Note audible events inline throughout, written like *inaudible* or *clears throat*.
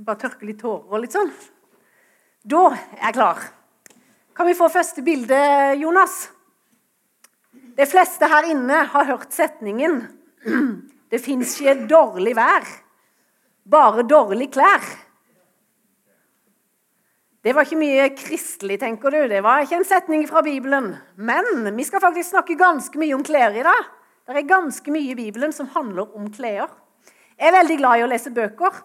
Bare tørke litt tårer og litt sånn. Da er jeg klar. Kan vi få første bilde, Jonas? De fleste her inne har hørt setningen *clears throat* 'Det fins ikke dårlig vær, bare dårlig klær'. Det var ikke mye kristelig, tenker du. Det var ikke en setning fra Bibelen. Men vi skal faktisk snakke ganske mye om klær i dag. Det er ganske mye i Bibelen som handler om klær. Jeg er veldig glad i å lese bøker.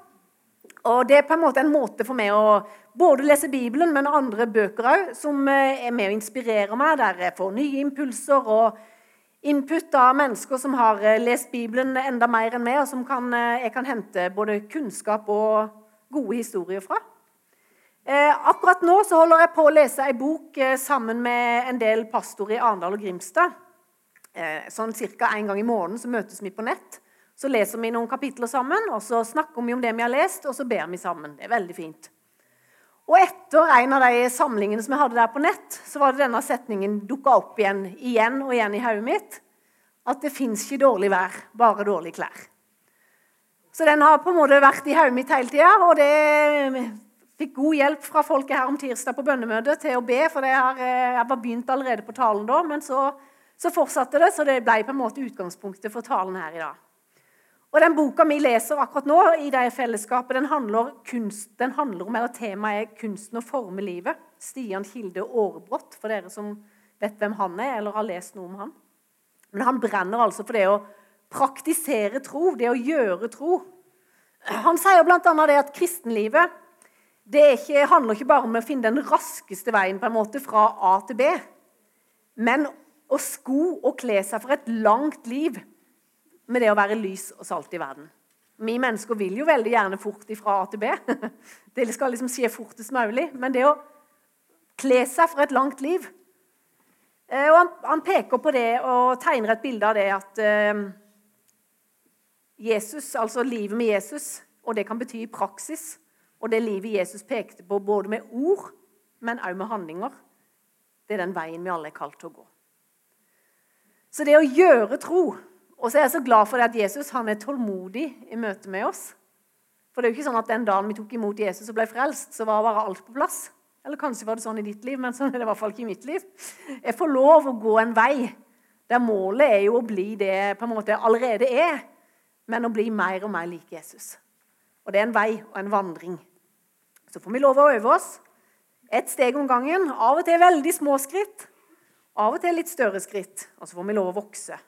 Og det er på en måte en måte for meg å både lese Bibelen, men andre bøker òg, som eh, er med å inspirere meg, der jeg får nye impulser og input av mennesker som har eh, lest Bibelen enda mer enn meg, og som kan, eh, jeg kan hente både kunnskap og gode historier fra. akkurat nå så holder jeg på å lese ei bok sammen med en del pastorer i Arendal og Grimstad. sånn Ca. en gang i måneden så møtes vi på nett. Så leser vi noen kapitler sammen, og så snakker vi om det vi har lest, og så ber vi sammen. Det er veldig fint. Og etter en av de samlingene som jeg hadde der på nett, så var det denne setningen dukka opp igjen igjen og igjen i hodet mitt. At det fins ikke dårlig vær, bare dårlige klær. Så den har på en måte vært i hodet mitt hele tida. Og det fikk god hjelp fra folket her om tirsdag på bønnemøtet til å be. For har, jeg var begynt allerede på talen da, men så, så fortsatte det. Så det ble på en måte utgangspunktet for talen her i dag. Og Den boka vi leser akkurat nå, i det fellesskapet, den handler, kunst, den handler om, eller temaet er 'Kunsten å forme livet'. Stian Kilde Aarbrot, for dere som vet hvem han er, eller har lest noe om han. Men han brenner altså for det å praktisere tro, det å gjøre tro. Han sier bl.a. det at kristenlivet det ikke, handler ikke bare om å finne den raskeste veien på en måte fra A til B, men å sko og kle seg for et langt liv med det å være lys og salt i verden. Vi mennesker vil jo veldig gjerne fort fra A til B. *laughs* Det skal liksom skje fortest mulig. Men det å kle seg for et langt liv eh, og han, han, peker på det og tegner et bilde av det at eh, Jesus, altså livet med Jesus, og det kan bety i praksis, og det livet Jesus pekte på både med ord, men også med handlinger, det er den veien vi alle er kalt til å gå. Så det å gjøre tro og så er jeg så glad for at Jesus han er tålmodig i møte med oss. For det er jo ikke sånn at den dagen vi tok imot Jesus og ble frelst, så var bare alt på plass. Eller kanskje var det sånn i ditt liv, men sånn er det i hvert fall ikke i mitt liv. Jeg får lov å gå en vei der målet er jo å bli det på en måte allerede er, men å bli mer og mer lik Jesus. Og det er en vei og en vandring. Så får vi lov å øve oss. Ett steg om gangen. Av og til veldig små skritt. Av og til litt større skritt. Og så får vi lov å vokse.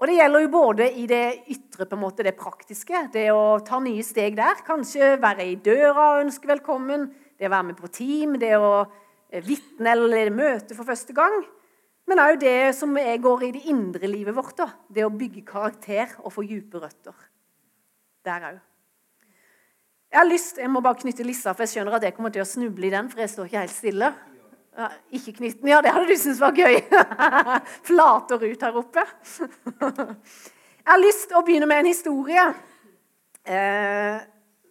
Og Det gjelder jo både i det ytre, på en måte, det praktiske, det å ta nye steg der. Kanskje være i døra og ønske velkommen, det å være med på team, det å eh, vitne eller møte for første gang. Men òg det som går i det indre livet vårt. Da. Det å bygge karakter og få dype røtter. Der òg. Jeg har lyst, jeg må bare knytte lissa, for jeg skjønner at jeg kommer til å snuble i den. for jeg står ikke helt stille. Ja, ikke knytten. Ja, det hadde du syntes var gøy. *laughs* Flater ut her oppe. Jeg har lyst til å begynne med en historie eh,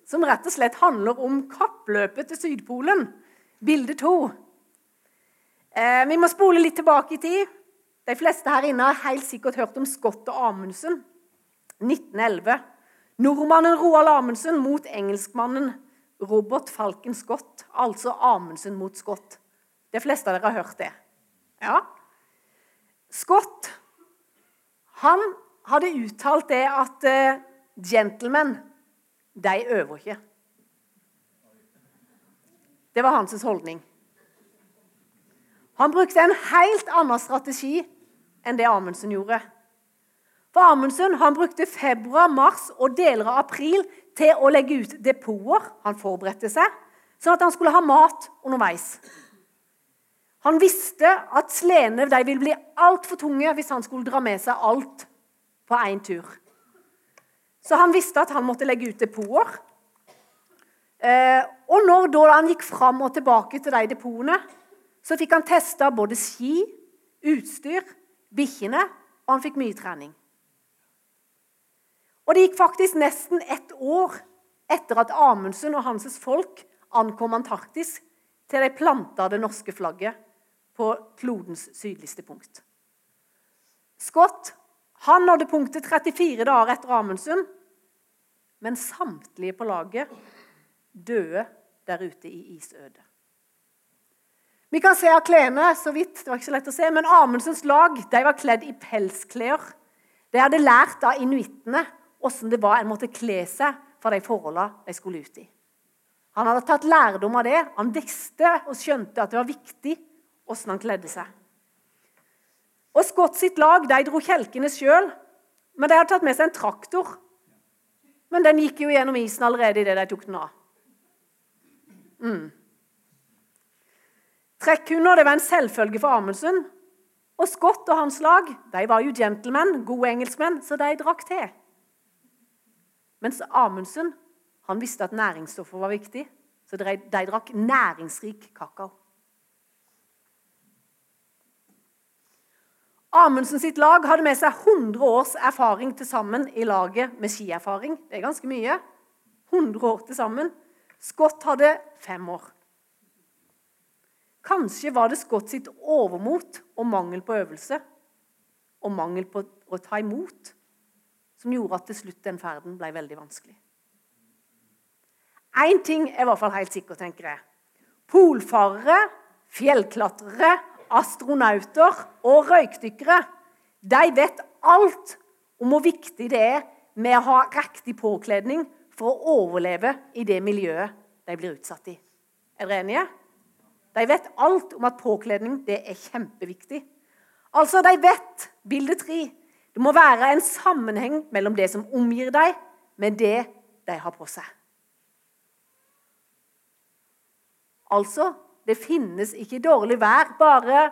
som rett og slett handler om kappløpet til Sydpolen. Bilde to. Eh, vi må spole litt tilbake i tid. De fleste her inne har helt sikkert hørt om Scott og Amundsen. 1911. Nordmannen Roald Amundsen mot engelskmannen Robert Falken Scott. Altså Amundsen mot Scott. De fleste av dere har hørt det. Ja. Scott han hadde uttalt det at uh, gentlemen, de øver ikke. Det var hans holdning. Han brukte en helt annen strategi enn det Amundsen gjorde. For Amundsen han brukte februar, mars og deler av april til å legge ut depoter. Han forberedte seg, sånn at han skulle ha mat underveis. Han visste at sledene ville bli altfor tunge hvis han skulle dra med seg alt på én tur. Så han visste at han måtte legge ut depoter. Eh, og når da han gikk fram og tilbake til de depotene, så fikk han testa både ski, utstyr, bikkjene, og han fikk mye trening. Og Det gikk faktisk nesten ett år etter at Amundsen og hans folk ankom Antarktis, til de planta det norske flagget på klodens sydligste punkt. Scott han nådde punktet 34 dager etter Amundsen, Men samtlige på laget døde der ute i isødet. Vi kan se av klærne så vidt, det var ikke så lett å se, men Amundsens lag de var kledd i pelsklær. De hadde lært av inuittene hvordan det var en måtte kle seg for de forholdene de skulle ut i. Han hadde tatt lærdom av det. Han visste og skjønte at det var viktig hvordan han kledde seg. Og Scott sitt lag de dro kjelkene sjøl, men de hadde tatt med seg en traktor. Men den gikk jo gjennom isen allerede idet de tok den av. Mm. Trekkhunder det var en selvfølge for Amundsen. Og Scott og hans lag de var jo gentlemen, gode engelskmenn, så de drakk te. Mens Amundsen han visste at næringsstoffer var viktig, så de, de drakk næringsrik kakao. Amundsen sitt lag hadde med seg 100 års erfaring til sammen i laget med skierfaring. Det er ganske mye. 100 år til sammen. Scott hadde fem år. Kanskje var det Scott sitt overmot og mangel på øvelse og mangel på å ta imot som gjorde at til slutt den ferden ble veldig vanskelig. Én ting er i hvert fall helt sikkert, tenker jeg. Polfarere, fjellklatrere, astronauter og røykdykkere de vet alt om hvor viktig det er med å ha riktig påkledning for å overleve i det miljøet de blir utsatt i. Er dere enige? De vet alt om at påkledning er kjempeviktig. Altså, De vet bilde tre. Det må være en sammenheng mellom det som omgir deg, med det de har på seg. Altså, det finnes ikke dårlig vær, bare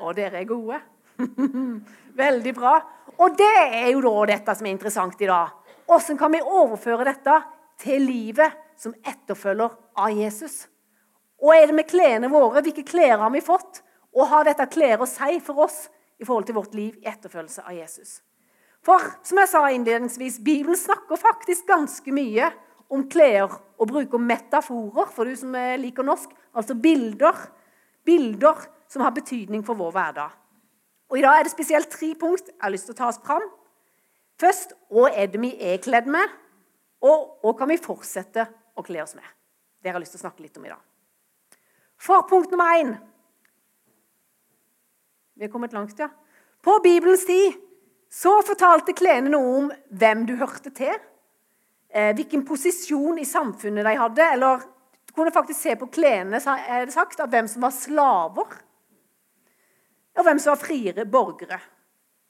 Og dere er gode. *laughs* Veldig bra. Og det er jo da dette som er interessant i dag. Hvordan kan vi overføre dette til livet som etterfølger av Jesus? Og er det med klærne våre? Hvilke klær har vi fått? Og har dette klær å si for oss i forhold til vårt liv i etterfølgelse av Jesus? For som jeg sa innledningsvis, Bibelen snakker faktisk ganske mye om klær og bruker metaforer, for du som liker norsk, altså bilder. Bilder som har betydning for vår hverdag. Og I dag er det spesielt tre punkt jeg har lyst til å ta oss fram. Først hva er det vi er kledd med, og hva kan vi fortsette å kle oss med? Det har jeg lyst til å snakke litt om i dag. For punkt nummer én Vi er kommet langt, ja. På Bibelens tid så fortalte klærne noe om hvem du hørte til, eh, hvilken posisjon i samfunnet de hadde. Eller du kunne faktisk se på klærne er det sagt, av hvem som var slaver, og hvem som var friere borgere.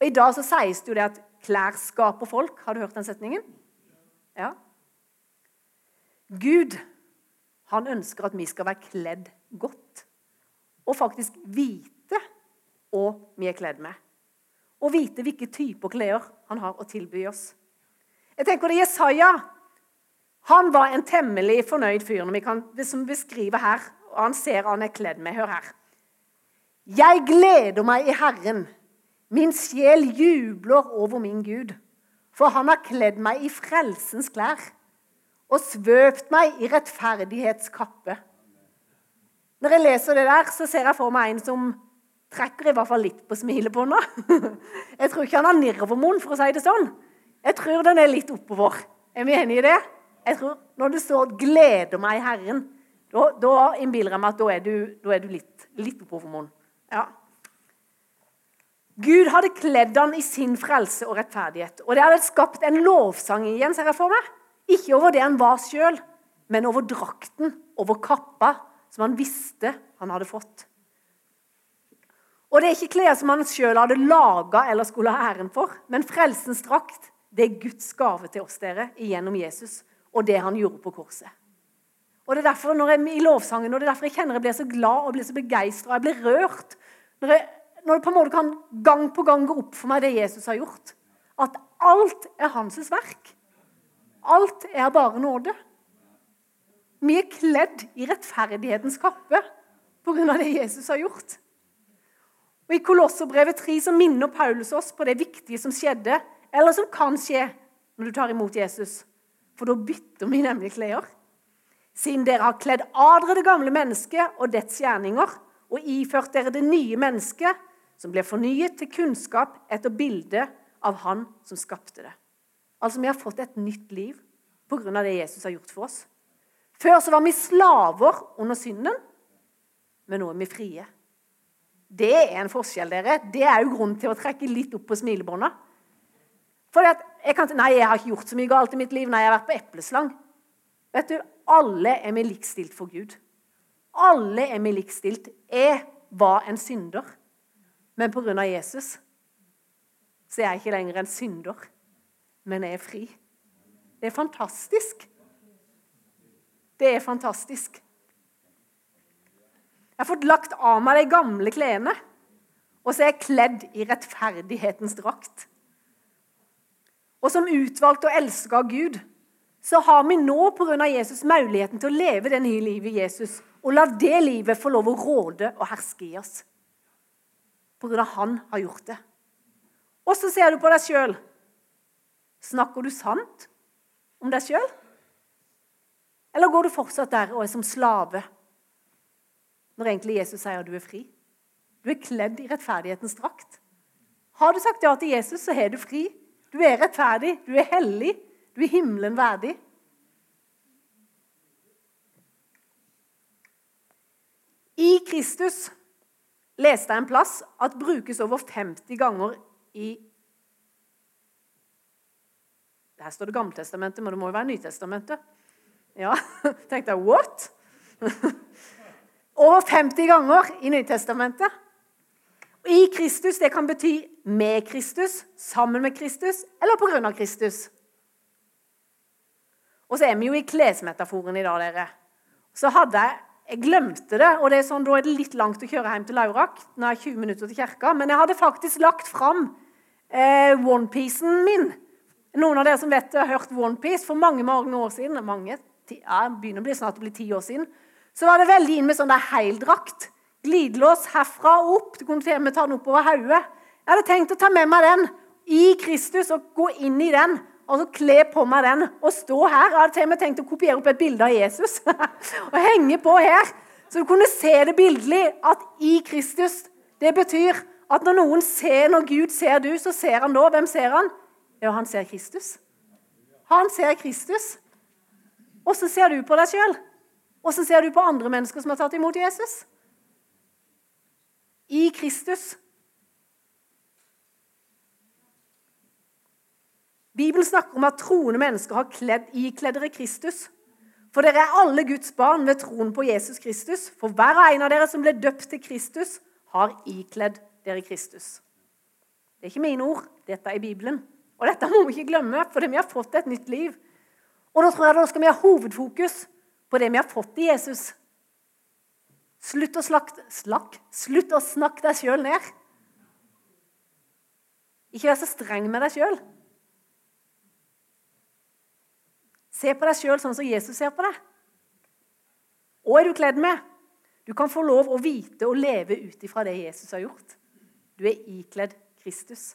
Og I dag så sies det jo det at klær skaper folk. Har du hørt den setningen? Ja. Gud han ønsker at vi skal være kledd godt. Og faktisk vite hva vi er kledd med. Og vite hvilke typer klær han har å tilby oss. Jeg tenker det Jesaja han var en temmelig fornøyd fyr når vi kan, som beskriver her. og Han ser han er kledd med. Hør her. Jeg gleder meg i Herren. Min sjel jubler over min Gud. For han har kledd meg i frelsens klær og svøpt meg i rettferdighetskappe. Når jeg leser det der, så ser jeg for meg en som trekker i hvert fall litt på smilebånda. *laughs* Jeg tror ikke han har nirvermunn, for å si det sånn. Jeg tror den er litt oppover. Er vi enige i det? Jeg tror Når det står 'gleder meg Herren', da, da innbiller jeg meg at da er du, da er du litt, litt oppover munnen. Ja. Gud hadde kledd han i sin frelse og rettferdighet. Og det hadde skapt en lovsang igjen, ser jeg for meg. Ikke over det han var sjøl, men over drakten, over kappa, som han visste han hadde fått. Og det er ikke klær som han sjøl hadde laga eller skulle ha æren for, men frelsens drakt det er Guds gave til oss dere gjennom Jesus og det han gjorde på korset. Og Det er derfor når jeg, i lovsangen, og det er derfor jeg kjenner jeg blir så glad og blir så begeistra jeg blir rørt. Når, jeg, når det på en måte kan gang på gang gå opp for meg det Jesus har gjort. At alt er hans verk. Alt er bare nåde. Vi er kledd i rettferdighetens kappe pga. det Jesus har gjort. Og I Kolosserbrevet 3 så minner Paulus oss på det viktige som skjedde, eller som kan skje når du tar imot Jesus. For da bytter vi nemlig klær. Siden dere har kledd av dere det gamle mennesket og dets gjerninger, og iført dere det nye mennesket, som blir fornyet til kunnskap etter bildet av Han som skapte det. Altså, vi har fått et nytt liv pga. det Jesus har gjort for oss. Før så var vi slaver under synden, men nå er vi frie. Det er en forskjell, dere. Det er jo grunn til å trekke litt opp på smilebånda. For jeg kan si nei, jeg har ikke gjort så mye galt i mitt liv. Nei, jeg har vært på epleslang. Vet du, Alle er vi likstilt for Gud. Alle er vi likstilt. Jeg var en synder, men pga. Jesus så er jeg ikke lenger en synder, men jeg er fri. Det er fantastisk. Det er fantastisk. Jeg har fått lagt av meg de gamle klærne, og så er jeg kledd i rettferdighetens drakt. Og som utvalgte og elska Gud, så har vi nå pga. Jesus muligheten til å leve det nye livet i Jesus, og la det livet få lov å råde og herske i oss. Pga. han har gjort det. Og så ser du på deg sjøl. Snakker du sant om deg sjøl? Eller går du fortsatt der og er som slave når egentlig Jesus sier at du er fri? Du er kledd i rettferdighetens drakt. Har du sagt ja til Jesus, så er du fri. Du er rettferdig, du er hellig, du er himmelen verdig. I Kristus leste jeg en plass at brukes over 50 ganger i Her står det Gammeltestamentet, men det må jo være Nytestamentet. Ja, *laughs* tenkte jeg what? *laughs* Over 50 ganger i Nytestamentet. I Kristus det kan bety med Kristus, sammen med Kristus eller av Kristus. Og så er vi jo i klesmetaforen i dag, dere. Så hadde jeg Jeg glemte det, og det er sånn, da er det litt langt å kjøre hjem til Laurak. Nå er jeg 20 minutter til kirka, Men jeg hadde faktisk lagt fram eh, onepiecen min. Noen av dere som vet har hørt Onepiece for mange mange år siden. mange, ja, begynner å bli snart å bli ti år siden. Så var det veldig inn med sånn der heldrakt. Glidelås herfra og opp. Du kunne til ta den oppover hodet. Jeg hadde tenkt å ta med meg den i Kristus og gå inn i den. Og så kle på meg den og stå her. Jeg hadde tenkt å kopiere opp et bilde av Jesus *laughs* og henge på her. Så du kunne se det bildelig at i Kristus Det betyr at når noen ser, når Gud ser du, så ser han da. Hvem ser han? Ja, han ser Kristus. Han ser Kristus. Åssen ser du på deg sjøl? Åssen ser du på andre mennesker som har tatt imot Jesus? I Kristus. Bibelen snakker om at troende mennesker har kledd, ikledd dere Kristus. For dere er alle Guds barn ved troen på Jesus Kristus. For hver og en av dere som ble døpt til Kristus, har ikledd dere Kristus. Det er ikke mine ord. Dette er Bibelen. Og dette må vi ikke glemme, for vi har fått et nytt liv. Og da tror jeg da skal vi ha hovedfokus på det vi har fått i Jesus. Slutt å, slakt, slakk, slutt å snakke deg sjøl ned. Ikke vær så streng med deg sjøl. Se på deg sjøl sånn som Jesus ser på deg. Hva er du kledd med? Du kan få lov å vite og leve ut ifra det Jesus har gjort. Du er ikledd Kristus.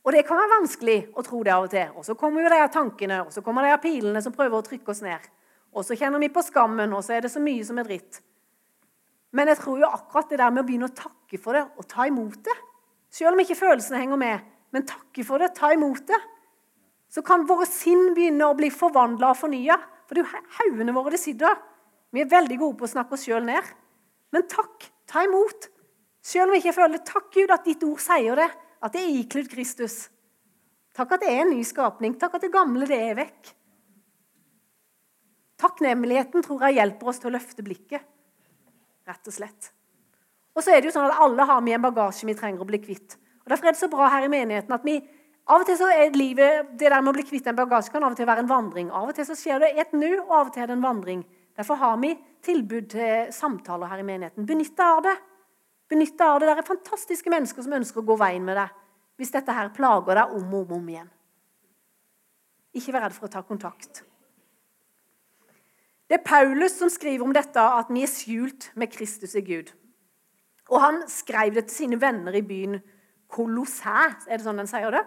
Og det kan være vanskelig å tro det av og til. Og så kommer jo de tankene, og så kommer de pilene som prøver å trykke oss ned. Og så kjenner vi på skammen, og så er det så mye som er dritt. Men jeg tror jo akkurat det der med å begynne å takke for det og ta imot det Selv om ikke følelsene henger med, men takke for det, ta imot det. Så kan våre sinn begynne å bli forvandla og fornya. For det er jo haugene våre det sitter. Vi er veldig gode på å snakke oss sjøl ned. Men takk, ta imot. Selv om vi ikke føler det. Takk, Gud, at ditt ord sier det. At det er ikledd Kristus. Takk at det er en ny skapning. Takk at det gamle det er vekk. Takknemligheten tror jeg hjelper oss til å løfte blikket. Rett og slett. Og så er det jo sånn at Alle har med en bagasje vi trenger å bli kvitt. Og Derfor er det så bra her i menigheten at vi av og til så er livet, Det der med å bli kvitt en bagasje kan av og til være en vandring. Av og til så skjer det et nu, og av og til er det en vandring. Derfor har vi tilbud til samtaler her i menigheten. Benytt deg av det. Benytt deg av det. Det er fantastiske mennesker som ønsker å gå veien med deg hvis dette her plager deg om og om, om igjen. Ikke vær redd for å ta kontakt. Det er Paulus som skriver om dette, at vi er skjult med Kristus i Gud. Og Han skrev det til sine venner i byen Kolossæ. Er det sånn den sier det?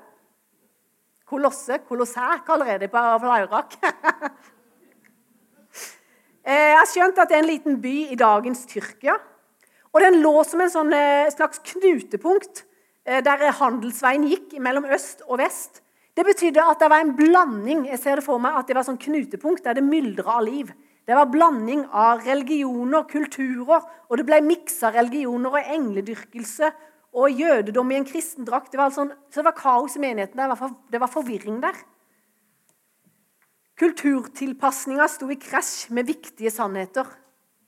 Kolosse, Kolossæ kaller jeg det på Flaurak. *laughs* Jeg har skjønt at det er en liten by i dagens Tyrkia. Og den lå som en sånn, eh, slags knutepunkt eh, der handelsveien gikk mellom øst og vest. Det betydde at det var en blanding jeg ser det for meg, at det var sånn knutepunkt der det myldra av liv. Det var blanding av religioner, kulturer, og det ble miksa religioner og engledyrkelse og jødedom i en kristen drakt. Det sånn, så det var kaos i menigheten. der, Det var forvirring der. Kulturtilpasninga sto i krasj med viktige sannheter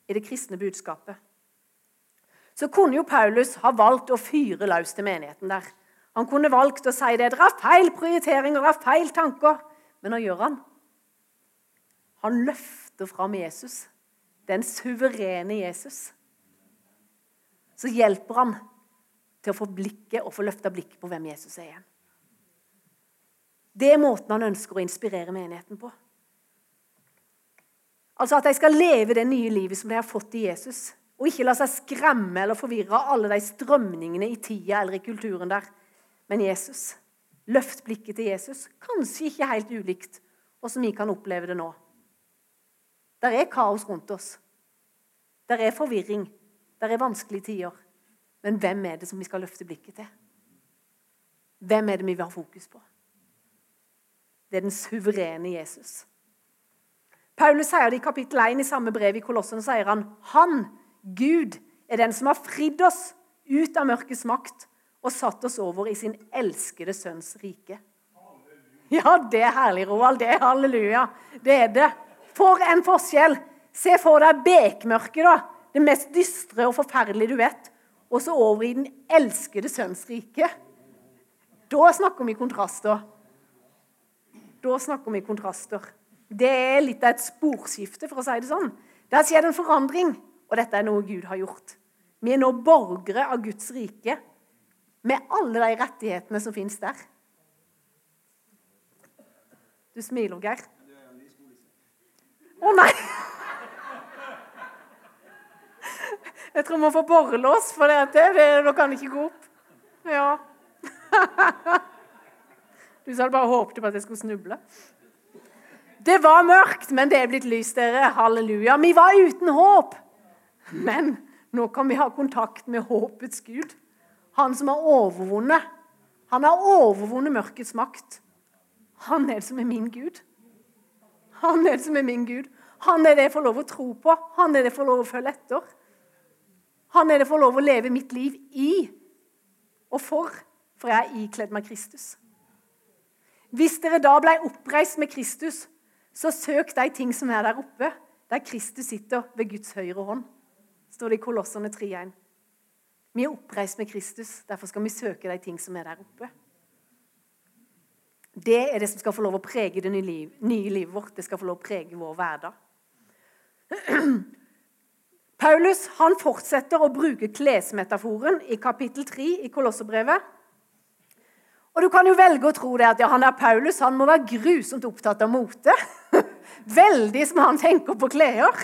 i det kristne budskapet. Så kunne jo Paulus ha valgt å fyre løs til menigheten der. Han kunne valgt å si det. Dere har feil prioriteringer, dere har feil tanker. Men hva gjør han? Han løfter fram Jesus, den suverene Jesus. Så hjelper han til å få blikket og få løfta blikket på hvem Jesus er igjen. Det er måten han ønsker å inspirere menigheten på. Altså At de skal leve det nye livet som de har fått i Jesus. Og ikke la seg skremme eller forvirre av alle de strømningene i tida eller i kulturen der. Men Jesus. Løft blikket til Jesus. Kanskje ikke helt ulikt hvordan vi kan oppleve det nå. Der er kaos rundt oss. Der er forvirring. Der er vanskelige tider. Men hvem er det som vi skal løfte blikket til? Hvem er det vi vil ha fokus på? Det er den suverene Jesus. Paulus sier det i kapittel 1 i samme brev i Kolossen. sier han, Han, Gud, er den som har fridd oss ut av mørkets makt og satt oss over i sin elskede sønns rike. Ja, det er herlig, Roald. Det er halleluja. Det er det. For en forskjell! Se for deg bekmørket, da. Det mest dystre og forferdelige du vet. Og så over i den elskede sønns rike. Da snakker vi kontraster. Da snakker vi kontraster. Det er litt av et sporskifte, for å si det sånn. Det har skjedd en forandring, og dette er noe Gud har gjort. Vi er nå borgere av Guds rike med alle de rettighetene som finnes der. Du smiler, Geir. Å nei! Jeg tror vi må få borrelås, for det, det, det kan ikke gå opp. Ja. Du sa bare håpte på at jeg skulle snuble. Det var mørkt, men det er blitt lys, dere. Halleluja. Vi var uten håp. Men nå kan vi ha kontakt med håpets Gud. Han som har overvunnet. Han har overvunnet mørkets makt. Han er det som er min Gud. Han er det som er min Gud. Han er det jeg får lov å tro på. Han er det jeg får lov å følge etter. Han er det jeg får lov å leve mitt liv i og for, for jeg er ikledd meg Kristus. Hvis dere da ble oppreist med Kristus, så søk de ting som er der oppe, der Kristus sitter ved Guds høyre hånd. står det i Kolossene 3.1. Vi er oppreist med Kristus, derfor skal vi søke de ting som er der oppe. Det er det som skal få lov å prege det nye, nye livet vårt. Det skal få lov å prege vår hverdag. *clears throat* Paulus han fortsetter å bruke klesmetaforen i kapittel 3 i Kolosserbrevet. Og Du kan jo velge å tro det at ja, han er Paulus han må være grusomt opptatt av mote. *laughs* Veldig som han tenker på klær.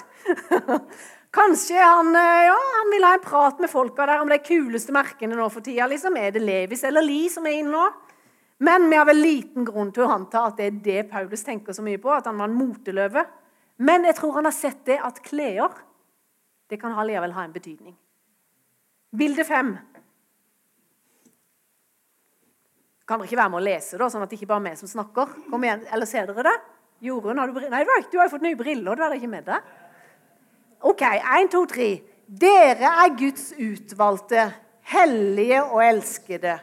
*laughs* Kanskje han, eh, ja, han vil ha en prat med folka der om de kuleste merkene nå for tida. Liksom. Er det Levis eller Li som er inne nå? Men vi har vel liten grunn til å anta at det er det Paulus tenker så mye på. At han var en moteløve. Men jeg tror han har sett det at klær det kan allikevel ha en betydning. Bilde fem. Kan dere ikke være med å lese, da, sånn at det ikke bare er vi som snakker? Kom igjen, Eller ser dere det? Jorunn, har du briller? Nei, du har jo fått nye briller. Du er det ikke med deg. OK, én, to, tre. Dere er Guds utvalgte, hellige og elskede.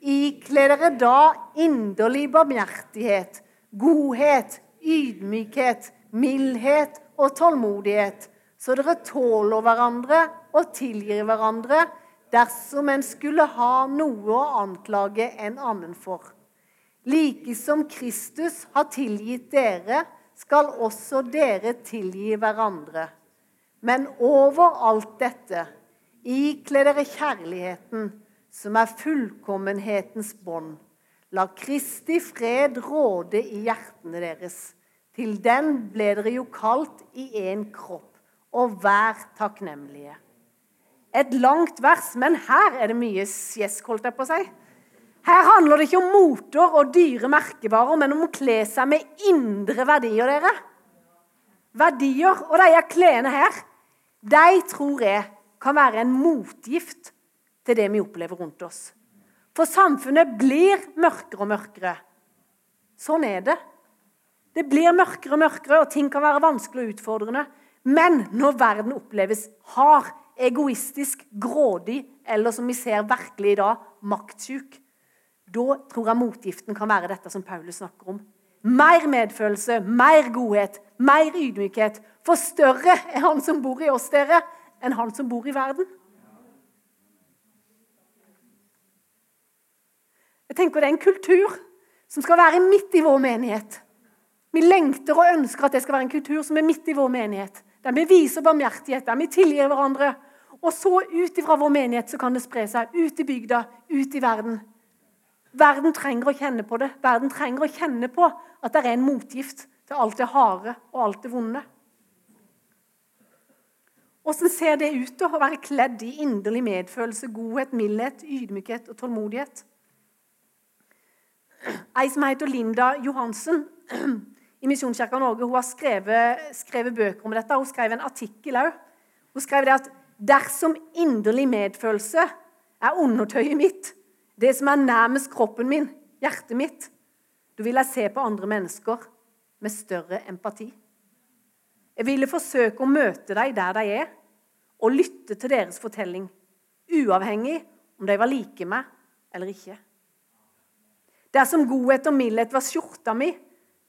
Ikle dere da inderlig barmhjertighet, godhet, ydmykhet, mildhet og tålmodighet, så dere tåler hverandre og tilgir hverandre dersom en skulle ha noe å anklage en annen for. Like som Kristus har tilgitt dere, skal også dere tilgi hverandre. Men over alt dette, ikle dere kjærligheten, som er fullkommenhetens bånd. La Kristi fred råde i hjertene deres. Til den ble dere jo kalt i én kropp, og vær takknemlige et langt vers, men her er det mye sjesk, holdt jeg på å si. Her handler det ikke om moter og dyre merkevarer, men om å kle seg med indre verdier, dere. Verdier. Og de klærne her, de tror jeg kan være en motgift til det vi opplever rundt oss. For samfunnet blir mørkere og mørkere. Sånn er det. Det blir mørkere og mørkere, og ting kan være vanskelig og utfordrende. Men når verden oppleves hard, egoistisk, grådig eller som vi ser virkelig i dag, maktsjuk, da tror jeg motgiften kan være dette som Paulus snakker om. Mer medfølelse, mer godhet, mer ydmykhet. For større er han som bor i oss, dere, enn han som bor i verden. Jeg tenker Det er en kultur som skal være midt i vår menighet. Vi lengter og ønsker at det skal være en kultur som er midt i vår menighet. Der vi viser barmhjertighet, der vi tilgir hverandre. Og så ut ifra vår menighet så kan det spre seg ut i bygda, ut i verden. Verden trenger å kjenne på det. Verden trenger å kjenne på at det er en motgift til alt det harde og alt det vonde. Åssen ser det ut da, å være kledd i inderlig medfølelse, godhet, mildhet, ydmykhet og tålmodighet? Ei som heter Linda Johansen i Misjonskirka Norge, hun har skrevet, skrevet, bøker om dette. Hun skrev en artikkel òg. Hun skrev det at dersom inderlig medfølelse er undertøyet mitt, det som er nærmest kroppen min, hjertet mitt, da vil jeg se på andre mennesker med større empati. Jeg ville forsøke å møte dem der de er, og lytte til deres fortelling, uavhengig om de var like meg eller ikke. Dersom godhet og mildhet var skjorta mi,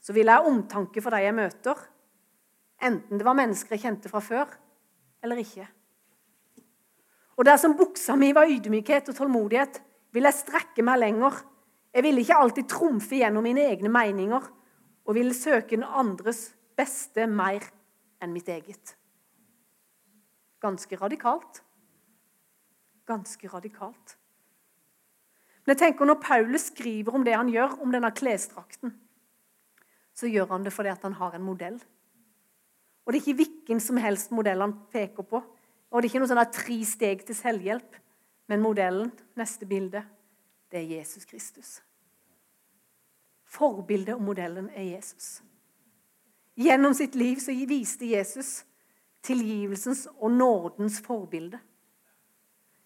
så ville jeg ha omtanke for de jeg møter, enten det var mennesker jeg kjente fra før eller ikke. Og dersom buksa mi var ydmykhet og tålmodighet, ville jeg strekke meg lenger. Jeg ville ikke alltid trumfe gjennom mine egne meninger og ville søke den andres beste mer enn mitt eget. Ganske radikalt. Ganske radikalt. Men jeg tenker Når Paulus skriver om det han gjør, om denne klesdrakten, så gjør han det fordi han har en modell. Og Det er ikke hvilken som helst modell han peker på. Og det er ikke noe sånn tre steg til selvhjelp. Men modellen, neste bilde, det er Jesus Kristus. Forbildet og modellen er Jesus. Gjennom sitt liv så viste Jesus tilgivelsens og nådens forbilde.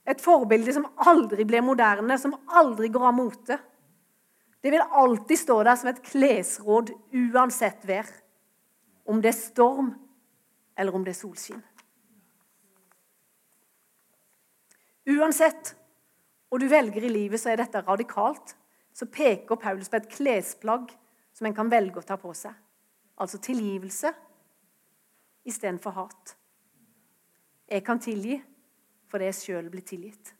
Et forbilde som aldri blir moderne, som aldri går av mote. Det vil alltid stå der som et klesråd uansett vær. Om det er storm, eller om det er solskinn. Uansett hva du velger i livet, så er dette radikalt. Så peker Paulus på et klesplagg som en kan velge å ta på seg. Altså tilgivelse istedenfor hat. Jeg kan tilgi fordi jeg sjøl blir tilgitt.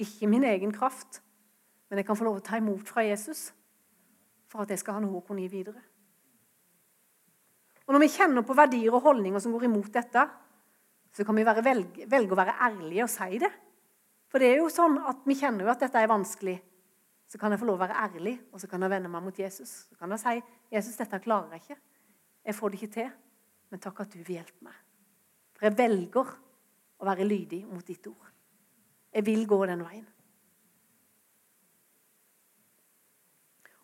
Ikke min egen kraft, men jeg kan få lov å ta imot fra Jesus for at jeg skal ha noe å kunne gi videre. Og Når vi kjenner på verdier og holdninger som går imot dette, så kan vi velge, velge, å være ærlige og si det. For det er jo sånn at vi kjenner jo at dette er vanskelig. Så kan jeg få lov å være ærlig, og så kan jeg vende meg mot Jesus. Så kan jeg si, 'Jesus, dette klarer jeg ikke. Jeg får det ikke til. Men takk at du vil hjelpe meg.' For jeg velger å være lydig mot ditt ord. Jeg vil gå den veien.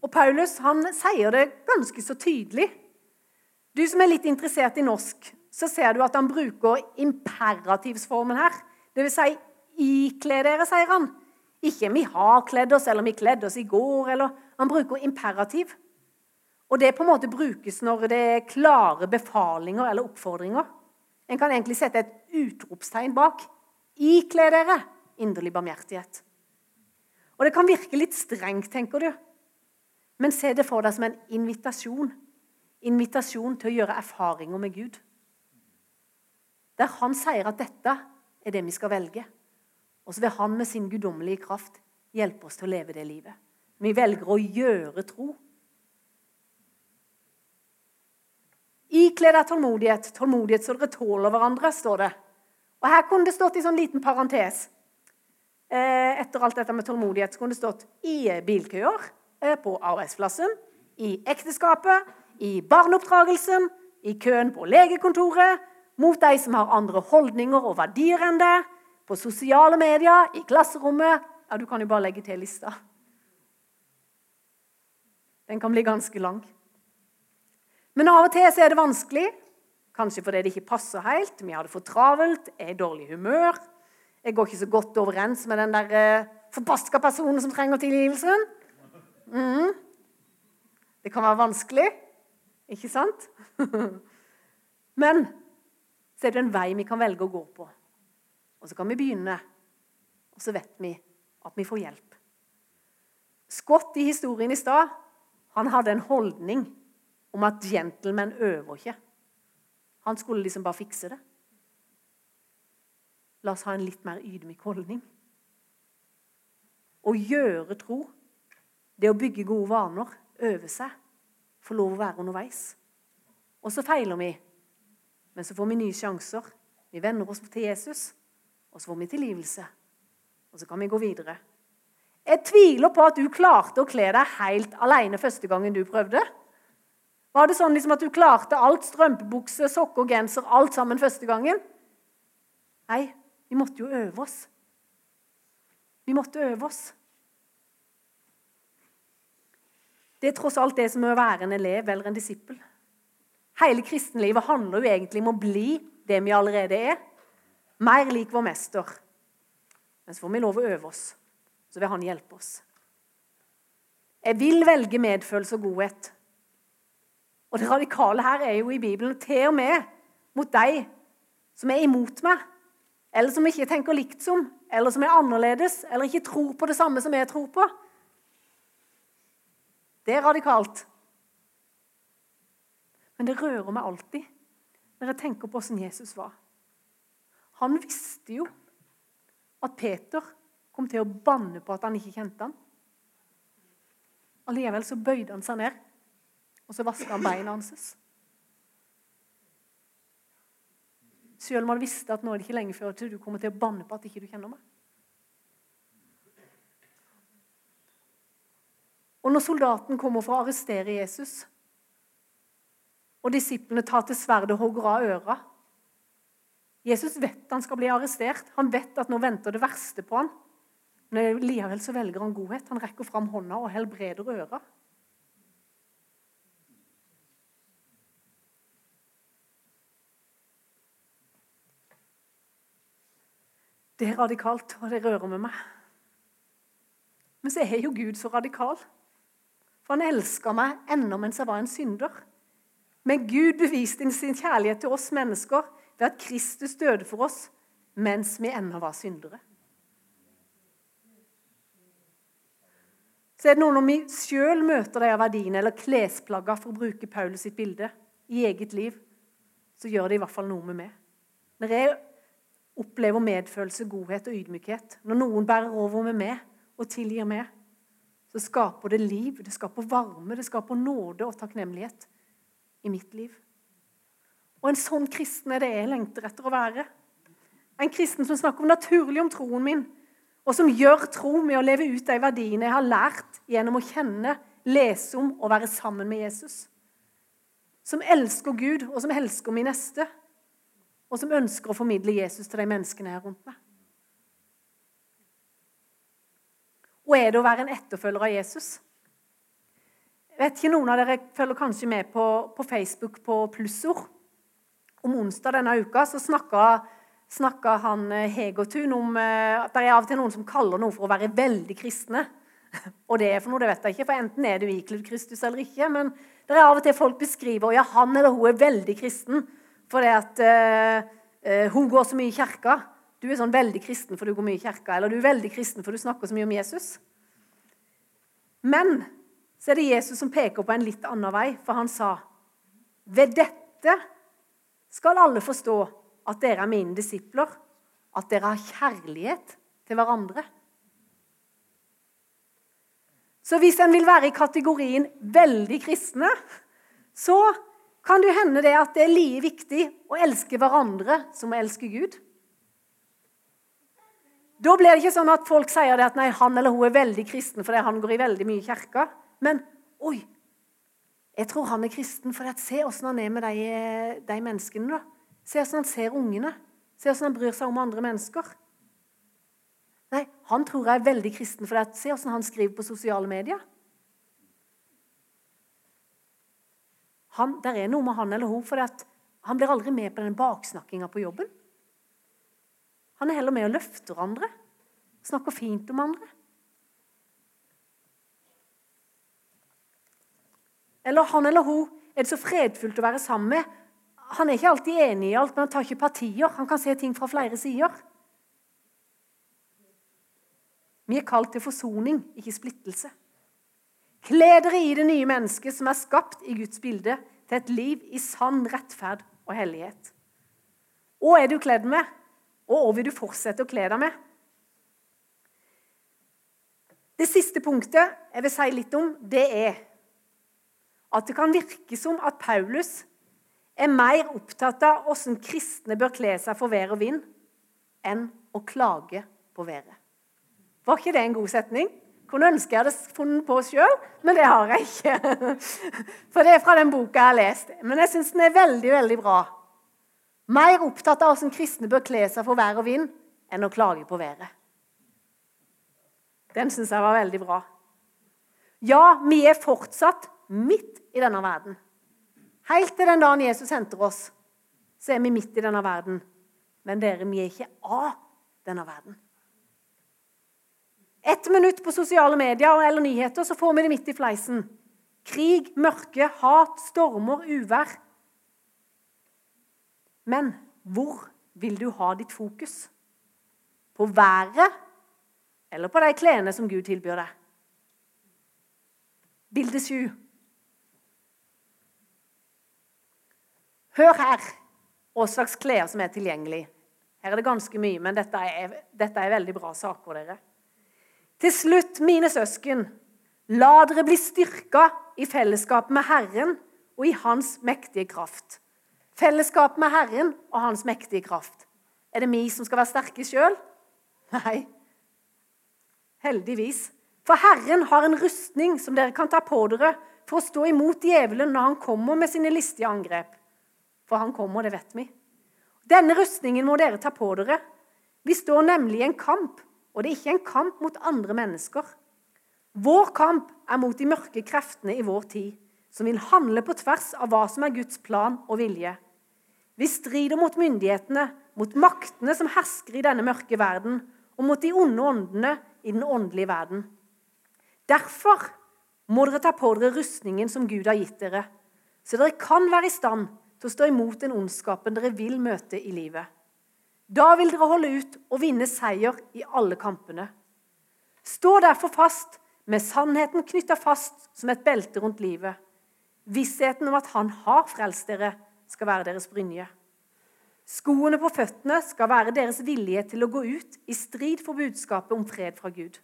Og Paulus han sier det ganske så tydelig. Du som er litt interessert i norsk, så ser du at han bruker imperativsformen her. Vil si ikle dere, sier han. Ikke 'vi har kledd oss', eller 'vi kledde oss i går'. eller Han bruker imperativ. Og det på en måte brukes når det er klare befalinger eller oppfordringer. En kan egentlig sette et utropstegn bak. Ikle dere inderlig barmhjertighet. Og Det kan virke litt strengt, tenker du. Men se det for deg som en invitasjon. Invitasjon til å gjøre erfaringer med Gud. Der han sier at dette er det vi skal velge. Og så vil han med sin guddommelige kraft hjelpe oss til å leve det livet. Vi velger å gjøre tro. Ikle deg tålmodighet, tålmodighet så dere tåler hverandre, står det. Og Her kunne det stått i sånn liten parentes. Eh, etter alt dette med tålmodighet så kunne det stått i bilkøer, på arbeidsplassen, i ekteskapet, i barneoppdragelsen, i køen på legekontoret, mot de som har andre holdninger og verdier enn det, på sosiale medier, i klasserommet Ja, du kan jo bare legge til lista. Den kan bli ganske lang. Men av og til så er det vanskelig. Kanskje fordi det ikke passer helt. Vi har det for travelt, er i dårlig humør. Jeg går ikke så godt overens med den der eh, forbaska personen som trenger tilgivelsen. Mm. Det kan være vanskelig, ikke sant? *laughs* Men så er det en vei vi kan velge å gå på. Og så kan vi begynne, og så vet vi at vi får hjelp. Scott i historien i stad han hadde en holdning om at gentlemen øver ikke. Han skulle liksom bare fikse det. La oss ha en litt mer ydmyk holdning. Å gjøre tro, det å bygge gode vaner, øve seg, få lov å være underveis. Og så feiler vi, men så får vi nye sjanser. Vi venner oss til Jesus, og så får vi tilgivelse. Og så kan vi gå videre. Jeg tviler på at du klarte å kle deg helt alene første gangen du prøvde. Var det sånn liksom at du klarte alt? Strømpebukse, sokker, genser, alt sammen første gangen? Nei, vi måtte jo øve oss. Vi måtte øve oss. Det er tross alt det som er å være en elev eller en disippel. Hele kristenlivet handler jo egentlig om å bli det vi allerede er. Mer lik vår mester. Men så får vi lov å øve oss. Så vil han hjelpe oss. Jeg vil velge medfølelse og godhet. Og det radikale her er jo i Bibelen til og med mot deg som er imot meg, eller som ikke tenker likt som, eller som er annerledes, eller ikke tror på det samme som jeg tror på. Det er radikalt. Men det rører meg alltid når jeg tenker på hvordan Jesus var. Han visste jo at Peter kom til å banne på at han ikke kjente ham. Allikevel så bøyde han seg ned og så vaska han beina hans. Selv om han visste at nå er det ikke lenge før til du kommer til å banne på at ikke du kjenner meg. Og når soldaten kommer for å arrestere Jesus, og disiplene tar til sverdet og hogger av øra Jesus vet han skal bli arrestert. Han vet at nå venter det verste på han. Men likevel så velger han godhet. Han rekker fram hånda og helbreder øra. Det er radikalt, og det rører med meg. Men så er jo Gud så radikal. For han elska meg ennå mens jeg var en synder. Men Gud beviste sin kjærlighet til oss mennesker ved at Kristus døde for oss mens vi ennå var syndere. Så er det noe når vi sjøl møter de verdiene, eller klesplagger, for å bruke Paulus sitt bilde, i eget liv, så gjør det i hvert fall noe med meg. Når jeg opplever medfølelse, godhet og ydmykhet. Når noen bærer over med meg og tilgir meg, så skaper det liv, det skaper varme, det skaper nåde og takknemlighet i mitt liv. Og en sånn kristen er det jeg lengter etter å være. En kristen som snakker naturlig om troen min, og som gjør tro med å leve ut de verdiene jeg har lært gjennom å kjenne, lese om og være sammen med Jesus. Som elsker Gud, og som elsker min neste og som ønsker å formidle Jesus til de menneskene her rundt meg. Og er det å være en etterfølger av Jesus? Jeg vet ikke, Noen av dere følger kanskje med på, på Facebook på Plussord. Om onsdag denne uka så snakka, snakka han eh, Hegertun om eh, at det er av og til noen som kaller noe for å være veldig kristne. *laughs* Og det er for noe, det vet jeg ikke, for enten er du ikledd Kristus eller ikke. Men det er av og til folk beskriver ja, han eller hun er veldig kristen. Fordi at uh, hun går så mye i kirka. Du er sånn veldig kristen for du går mye i kirka. Eller du er veldig kristen for du snakker så mye om Jesus. Men så er det Jesus som peker på en litt annen vei, for han sa ved dette skal alle forstå at dere er mine disipler, at dere har kjærlighet til hverandre. Så hvis en vil være i kategorien veldig kristne, så kan det hende det at det er like viktig å elske hverandre som å elske Gud. Da blir det ikke sånn at folk sier at nei, han eller hun er veldig kristen fordi han går i veldig mye kirke. Men oi, jeg tror han er kristen for se åssen han er med de, de menneskene. da. Se åssen han ser ungene. Se åssen han bryr seg om andre mennesker. Nei, Han tror jeg er veldig kristen for se åssen han skriver på sosiale medier. han, der er noe med han eller hun, for han blir aldri med på den baksnakkinga på jobben. Han er heller med og løfter andre, snakker fint om andre. Eller han eller hun er det så fredfullt å være sammen med. Han er ikke alltid enig i alt, men han tar ikke partier. Han kan se ting fra flere sider. Vi er kalt til forsoning, ikke splittelse. Kle dere i det nye mennesket som er skapt i Guds bilde, til et liv i sann rettferd og hellighet. Hva er du kledd med, og hva vil du fortsette å kle deg med? Det siste punktet jeg vil si litt om, det er at det kan virke som at Paulus er mer opptatt av hvordan kristne bør kle seg for vær og vind, enn å klage på været. Var ikke det en god setning? Kunne ønske jeg hadde funnet på sjøl, men det har jeg ikke. *laughs* For det er fra den boka jeg har lest. Men jeg syns den er veldig, veldig bra. Mer opptatt av hvordan kristne bør kle seg for vær og vind, enn å klage på været. Den syns jeg var veldig bra. Ja, vi er fortsatt midt i denne verden. Helt til den dagen Jesus henter oss, så er vi midt i denne verden. Men dere, vi er ikke av denne verden. Ett minutt på sosiale medier eller nyheter, så får vi det midt i fleisen. Krig, mørke, hat, stormer, uvær. Men hvor vil du ha ditt fokus? På været eller på de klærne som Gud tilbyr deg? Bilde sju. Hør her hva slags klær som er tilgjengelig. Her er det ganske mye, men dette er, dette er veldig bra saker. dere. Til slutt, mine søsken, la dere bli styrka i fellesskap med Herren og i Hans mektige kraft. Fellesskap med Herren og Hans mektige kraft. Er det vi som skal være sterke sjøl? Nei. Heldigvis. For Herren har en rustning som dere kan ta på dere for å stå imot djevelen når han kommer med sine listige angrep. For han kommer, det vet vi. Denne rustningen må dere ta på dere. Vi står nemlig i en kamp, og det er ikke en kamp mot andre mennesker. Vår kamp er mot de mørke kreftene i vår tid, som vil handle på tvers av hva som er Guds plan og vilje. Vi strider mot myndighetene, mot maktene som hersker i denne mørke verden, og mot de onde åndene i den åndelige verden. Derfor må dere ta på dere rustningen som Gud har gitt dere, så dere kan være i stand til å stå imot den ondskapen dere vil møte i livet. Da vil dere holde ut og vinne seier i alle kampene. Stå derfor fast, med sannheten knytta fast som et belte rundt livet. Vissheten om at Han har frelst dere, skal være deres brynje. Skoene på føttene skal være deres vilje til å gå ut i strid for budskapet om fred fra Gud.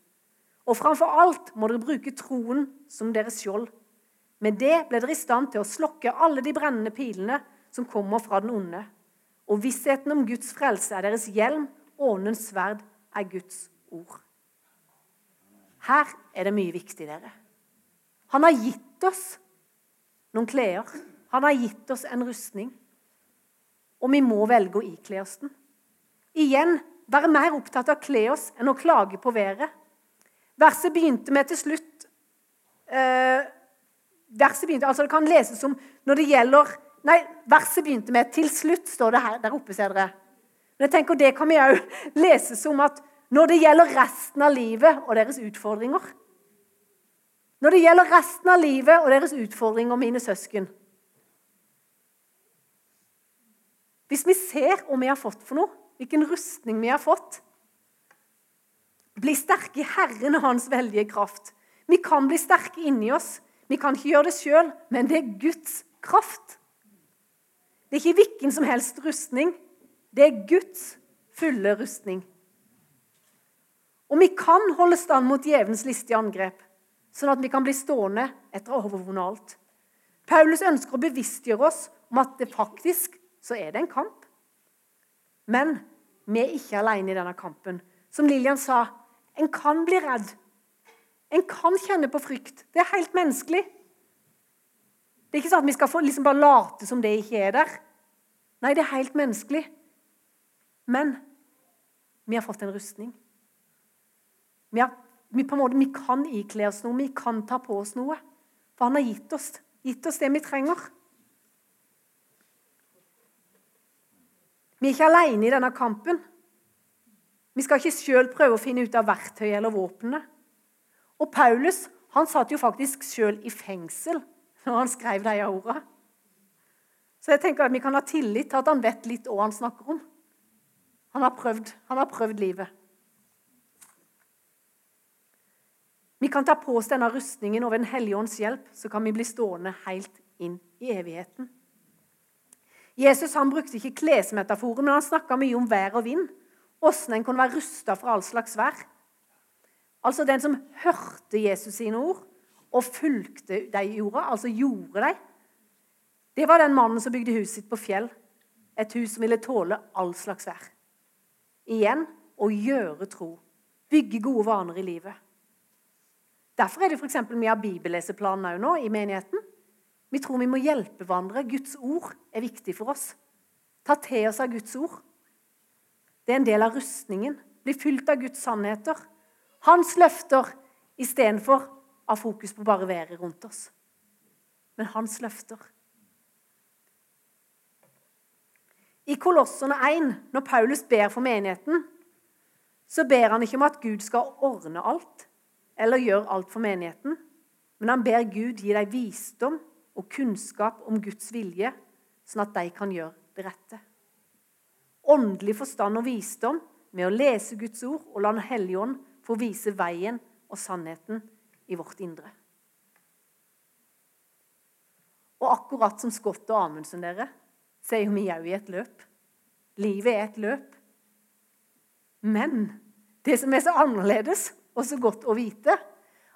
Og framfor alt må dere bruke troen som deres skjold. Med det ble dere i stand til å slokke alle de brennende pilene som kommer fra den onde. Og vissheten om Guds frelse er deres hjelm, åndens sverd er Guds ord. Her er det mye viktig, dere. Han har gitt oss noen klær. Han har gitt oss en rustning. Og vi må velge å ikle oss den. Igjen være mer opptatt av å kle oss enn å klage på været. Verset begynte med til slutt eh, verset begynte, altså Det kan leses som når det gjelder Nei, verset begynte med 'til slutt', står det her der oppe, ser dere. Men jeg tenker Det kan vi òg *laughs* lese som at når det gjelder resten av livet og deres utfordringer Når det gjelder resten av livet og deres utfordringer, mine søsken Hvis vi ser hva vi har fått for noe, hvilken rustning vi har fått Bli sterke i Herren og Hans veldige kraft. Vi kan bli sterke inni oss vi kan ikke gjøre det sjøl, men det er Guds kraft. Det er ikke hvilken som helst rustning. Det er Guds fulle rustning. Og vi kan holde stand mot djevelens listige angrep, sånn at vi kan bli stående etter å ha overvunnet alt. Paulus ønsker å bevisstgjøre oss om at det faktisk så er det en kamp. Men vi er ikke alene i denne kampen. Som Lillian sa, en kan bli redd. En kan kjenne på frykt. Det er helt menneskelig. Det er ikke sånn at vi skal få, liksom bare late som det ikke er der. Nei, det er helt menneskelig. Men vi har fått en rustning. Vi, har, vi, måte, vi kan ikle oss noe, vi kan ta på oss noe. For han har gitt oss, gitt oss det vi trenger. Vi er ikke alene i denne kampen. Vi skal ikke sjøl prøve å finne ut av verktøyet eller våpnene. Og Paulus han satt jo faktisk sjøl i fengsel når han skrev de ordene. Så jeg tenker at vi kan ha tillit til at han vet litt hva han snakker om. Han har prøvd, han har prøvd livet. Vi kan ta på oss denne rustningen, og ved Den hellige ånds hjelp så kan vi bli stående helt inn i evigheten. Jesus han brukte ikke klesmetaforer, men han snakka mye om vær og vind. Åssen en kunne være rusta for all slags vær. Altså den som hørte Jesus sine ord og fulgte de jorda, altså gjorde de. Det var den mannen som bygde huset sitt på fjell. Et hus som ville tåle all slags vær. Igjen å gjøre tro. Bygge gode vaner i livet. Derfor er det f.eks. mye av bibelleseplanen nå i menigheten. Vi tror vi må hjelpe hverandre. Guds ord er viktig for oss. Ta til oss av Guds ord. Det er en del av rustningen. Bli fylt av Guds sannheter. Hans løfter istedenfor av fokus på bare været rundt oss. Men hans løfter. I Kolossene 1, når Paulus ber for menigheten, så ber han ikke om at Gud skal ordne alt eller gjøre alt for menigheten, men han ber Gud gi dem visdom og kunnskap om Guds vilje, sånn at de kan gjøre det rette. Åndelig forstand og visdom med å lese Guds ord og la Den hellige ånd få vise veien og sannheten i vårt indre. Og akkurat som Scott og Amundsen dere, så er jo vi òg i et løp. Livet er et løp. Men det som er så annerledes og så godt å vite,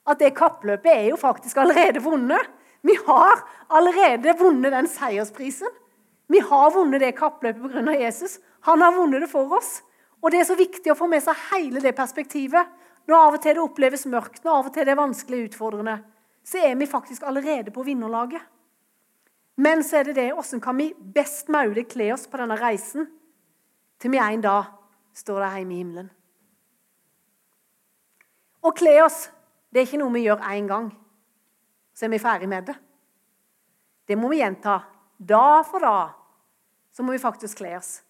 at det kappløpet er jo faktisk allerede vunnet. Vi har allerede vunnet den seiersprisen. Vi har vunnet det kappløpet pga. Jesus. Han har vunnet det for oss. Og Det er så viktig å få med seg hele det perspektivet. Når av og til det oppleves mørkt, når av og til det er vanskelig utfordrende, så er vi faktisk allerede på vinnerlaget. Men så er det det hvordan kan vi best mulig kle oss på denne reisen til vi en dag står der hjemme i himmelen. Å kle oss det er ikke noe vi gjør én gang, så er vi ferdig med det. Det må vi gjenta. Da for da så må vi faktisk kle oss.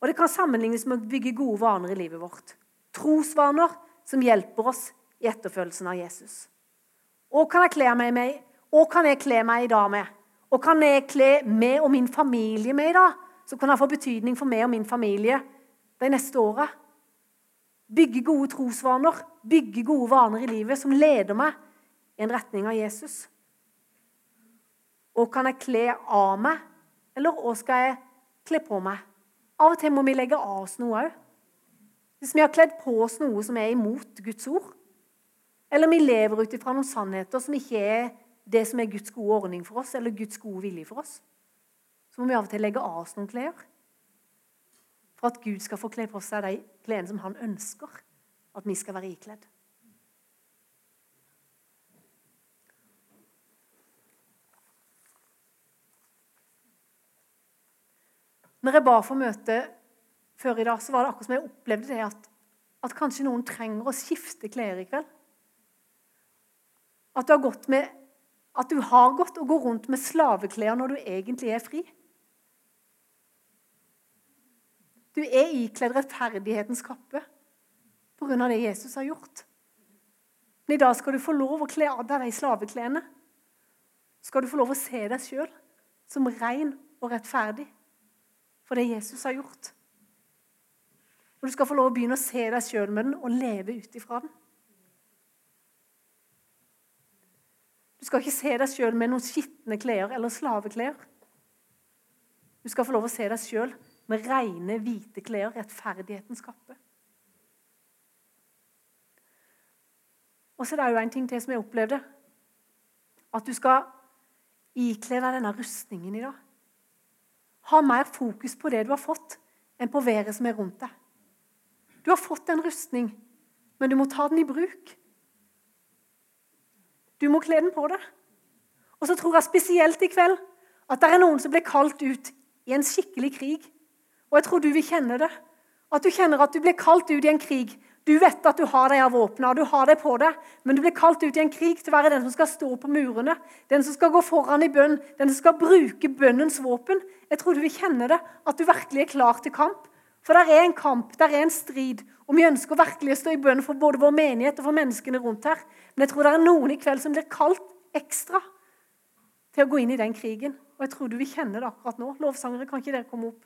Og Det kan sammenlignes med å bygge gode vaner i livet vårt. Trosvaner som hjelper oss i etterfølgelsen av Jesus. Hva kan jeg kle meg med? Hva kan jeg kle meg i dag med? Hva kan jeg kle meg og min familie med i dag? Så kan det få betydning for meg og min familie de neste åra. Bygge gode trosvaner, bygge gode vaner i livet som leder meg i en retning av Jesus. Og kan jeg kle av meg, eller hva skal jeg kle på meg? Av og til må vi legge av oss noe òg. Hvis vi har kledd på oss noe som er imot Guds ord, eller vi lever ut ifra noen sannheter som ikke er det som er Guds gode ordning for oss, eller Guds gode vilje for oss, så må vi av og til legge av oss noen klær for at Gud skal få kle på seg de klærne som han ønsker at vi skal være ikledd. Når jeg ba for møte før i dag, så var det akkurat som jeg opplevde det at, at kanskje noen trenger å skifte klær i kveld. At du har gått, med, at du har gått og går rundt med slaveklær når du egentlig er fri. Du er ikledd rettferdighetens kappe pga. det Jesus har gjort. Men i dag skal du få lov å kle av deg de slaveklærne. Skal du få lov å se deg sjøl som ren og rettferdig for det Jesus har gjort. Og du skal få lov å begynne å se deg sjøl med den og leve ut ifra den. Du skal ikke se deg sjøl med noen skitne klær eller slaveklær. Du skal få lov å se deg sjøl med rene, hvite klær, rettferdighetens kappe. Og så er det jo en ting til som jeg opplevde. At du skal ikle deg denne rustningen i dag. Ha mer fokus på det du har fått, enn på været som er rundt deg. Du har fått en rustning, men du må ta den i bruk. Du må kle den på deg. Og så tror jeg spesielt i kveld at det er noen som blir kalt ut i en skikkelig krig. Og jeg tror du vil kjenne det. At du kjenner at du blir kalt ut i en krig. Du vet at du har de våpnene, du har det på deg, men du blir kalt ut i en krig til å være den som skal stå på murene, den som skal gå foran i bønn, den som skal bruke bønnens våpen. Jeg tror du vil kjenne det, at du virkelig er klar til kamp. For det er en kamp, det er en strid. Og vi ønsker virkelig å stå i bønn for både vår menighet og for menneskene rundt her. Men jeg tror det er noen i kveld som blir kalt ekstra til å gå inn i den krigen. Og jeg tror du vil kjenne det akkurat nå. Lovsangere, kan ikke dere komme opp?